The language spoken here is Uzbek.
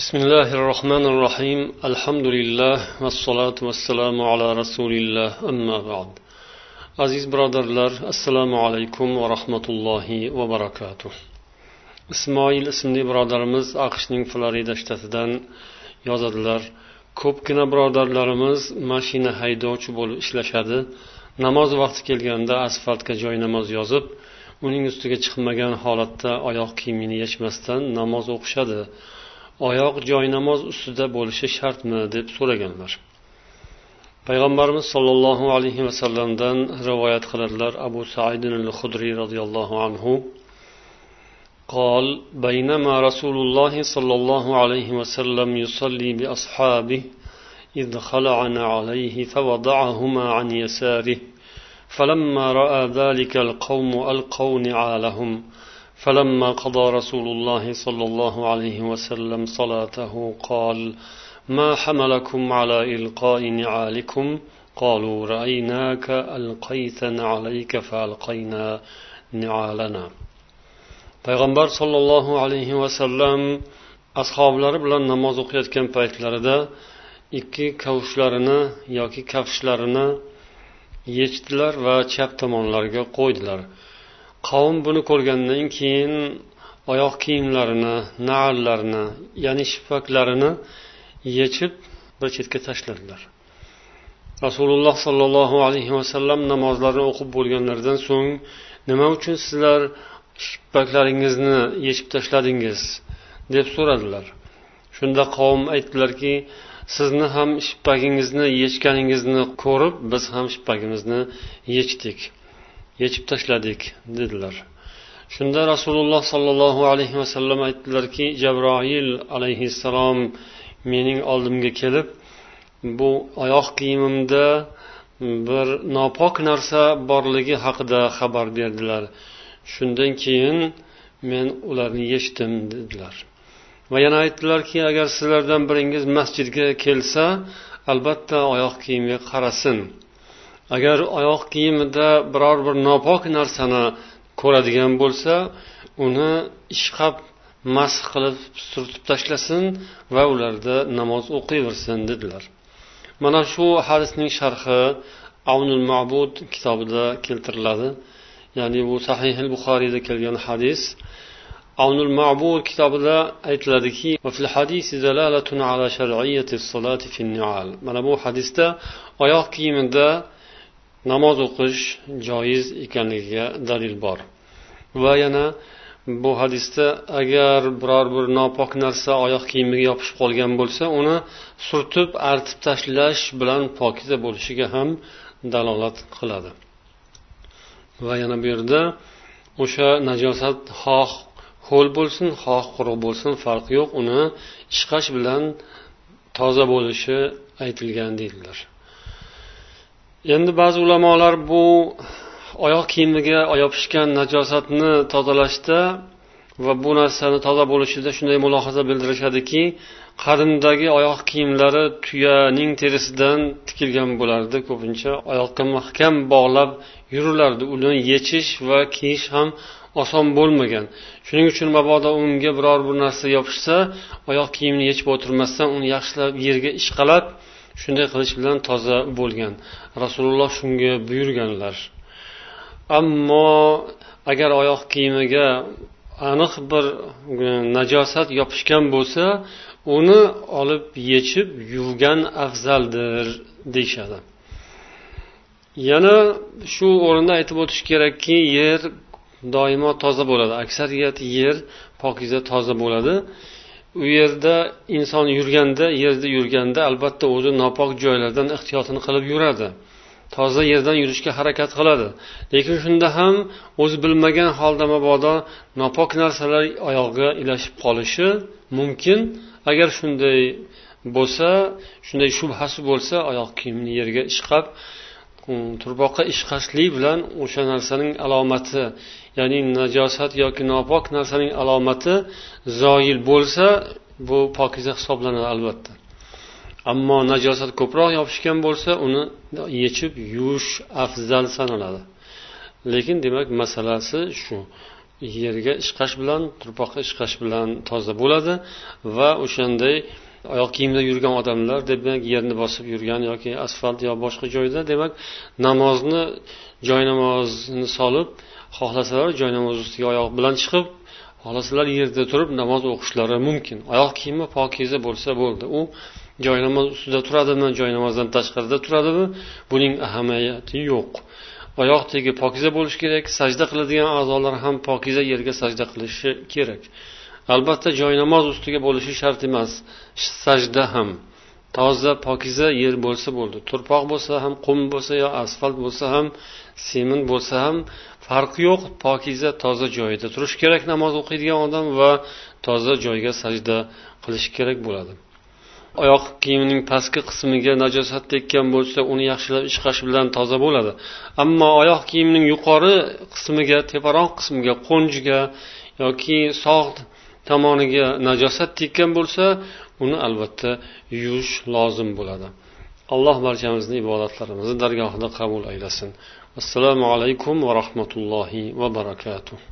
بسم الله الرحمن الرحيم الحمد لله والصلاة والسلام على رسول الله أما بعد aziz birodarlar assalomu alaykum va rahmatullohi va barakatuh ismoil ismli birodarimiz aqshning florida shtatidan yozadilar ko'pgina birodarlarimiz mashina haydovchi bo'lib ishlashadi namoz vaqti kelganda asfaltga joy namoz yozib uning ustiga chiqmagan holatda oyoq kiyimini yechmasdan namoz o'qishadi oyoq joynamoz ustida bo'lishi shartmi deb so'raganlar payg'ambarimiz sollallohu alayhi vasallamdan rivoyat qiladilar abu said al hudriy roziyallohu anhu قال بينما رسول الله صلى الله عليه وسلم يصلي بأصحابه إذ خلعنا عليه فوضعهما عن يساره فلما رأى ذلك القوم ألقوا نعالهم فلما قضى رسول الله صلى الله عليه وسلم صلاته قال ما حملكم على إلقاء نعالكم قالوا رأيناك ألقيت نعليك فألقينا نعالنا payg'ambar sollallohu alayhi vasallam ashoblari bilan namoz o'qiyotgan paytlarida ikki kavushlarini yoki kafshlarini yechdilar va chap tomonlariga qo'ydilar Qavm buni ko'rgandan keyin oyoq kiyimlarini naallarini ya'ni shippaklarini yechib bir chetga tashladilar. Rasululloh sollallohu alayhi vasallam namozlarni o'qib bo'lganlaridan so'ng nima uchun sizlar shippaklaringizni yechib tashladingiz? deb so'radilar. Shunda qavm aytdilarki sizni ham shippagingizni yechganingizni ko'rib biz ham shippagimizni yechdik. Yechib tashladik dedilar. Shunda rasululloh sollallohu alayhi vasallam aytdilarki jabroil alayhissalom mening oldimga kelib bu oyoq kiyimimda bir nopok narsa borligi haqida xabar berdilar. Shundan keyin men ularni yechdim dedilar. Va yana aytdilarki agar sizlardan biringiz masjidga kelsa albatta oyoq kiyimga qarasin. Agar oyoq kiyimida biror bir nopok narsani ko'radigan bo'lsa uni ishqab masx qilib surtib tashlasin va ularda namoz o'qiyversin dedilar. Mana shu hadisning sharhi avnul mabud kitobida keltiriladi. Ya'ni bu sahih buxoriyda kelgan hadis. Avnul mabud kitobida aytiladiki mana bu hadisda oyoq kiyimida namoz o'qish joiz ekanligiga dalil bor. Va yana bu hadisda agar biror bir nopok narsa oyoq kiyimiga yopishib qolgan bo'lsa uni surtib artib tashlash bilan pokiza bo'lishiga ham dalolat qiladi. Va yana bu yerda o'sha najosat xoh ho'l bo'lsin xoh quruq bo'lsin farqi yo'q uni ishqash bilan toza bo'lishi aytilgan deydilar. Endi ba'zi ulamolar bu oyoq kiyimiga yopishgan najosatni tozalashda va bu narsani toza bo'lishida shunday mulohaza bildirishadiki qadimdagi oyoq kiyimlari tuyaning terisidan tikilgan bo'lardi. Ko'pincha oyoqqa mahkam bog'lab yurilardi uni yechish va kiyish ham oson bo'lmagan. Shuning uchun mabodo unga biror bir narsa yopishsa oyoq kiyimni yechib o'tirmasdan uni yaxshilab yerga ishqalab shunday qilish bilan toza bo'lgan. Rasululloh shunga buyurganlar. Ammo agar oyoq kiyimiga aniq bir e, najosat yopishgan bo'lsa uni olib yechib yuvgan afzaldir deyishadi. Yana shu o'rinda aytib o'tish kerakki yer doimo toza bo'ladi. Aksariyat yer pokiza toza bo'ladi. U yerda inson yurganda yerda yurganda albatta o'zi nopok joylardan ehtiyotini qilib yuradi. Toza yerdan yurishga harakat qiladi. Lekin shunda ham o'zi bilmagan holda mabodo nopok narsalar oyog'iga ilashib qolishi mumkin. Agar shunday bo'lsa shunday shubhasi bo'lsa oyoq kiyimni yerga ishqab Hmm, turboqqa ishqashlik bilan o'sha narsaning alomati ya'ni najosat yoki nopok narsaning alomati zoyil bo'lsa bu pokiza hisoblanadi albatta. Ammo najosat ko'proq yopishgan bo'lsa uni yechib yuvish afzal sanaladi. Lekin demak masalasi shu. Yerga ishqash bilan turpoqqa ishqash bilan toza bo'ladi va o'shanday oyoq kiyimda yurgan odamlar demak yerni bosib yurgan yoki asfalt yo boshqa joyda demak namozni joy namozini solib xohlasalar joy namoz ustiga oyoq bilan chiqib xohlasalar yerda turib namoz o'qishlari mumkin. Oyoq kiyimi pokiza bo'lsa bo'ldi. U joy namoz ustida turadimi joy namozdan tashqarida turadimi buning ahamiyati yo'q. Oyoq tegi pokiza bo'lishi kerak sajda qiladigan a'zolar ham pokiza yerga sajda qilishi kerak. Albatta joynamoz ustiga bo'lishi shart emas. Sajda ham. Toza pokiza yer bo'lsa bo'ldi. Turpoq bo'lsa ham qum bo'lsa yo asfalt bo'lsa ham semin bo'lsa ham farqi yo'q. Pokiza toza joyida turish kerak namoz o'qiydigan odam va toza joyga sajda qilish kerak bo'ladi. Oyoq kiyimining pastki qismiga najosat tekkan bo'lsa uni yaxshilab ishqash bilan toza bo'ladi. Ammo oyoq kiyimning yuqori qismiga teparoq qismiga qo'njiga yoki sog' tomoniga najosat tekkan bo'lsa uni albatta yuvish lozim bo'ladi. Alloh barchamizni ibodatlarimizni dargohida qabul aylasin. Assalomu alaykum va rahmatullohi va barakatuh.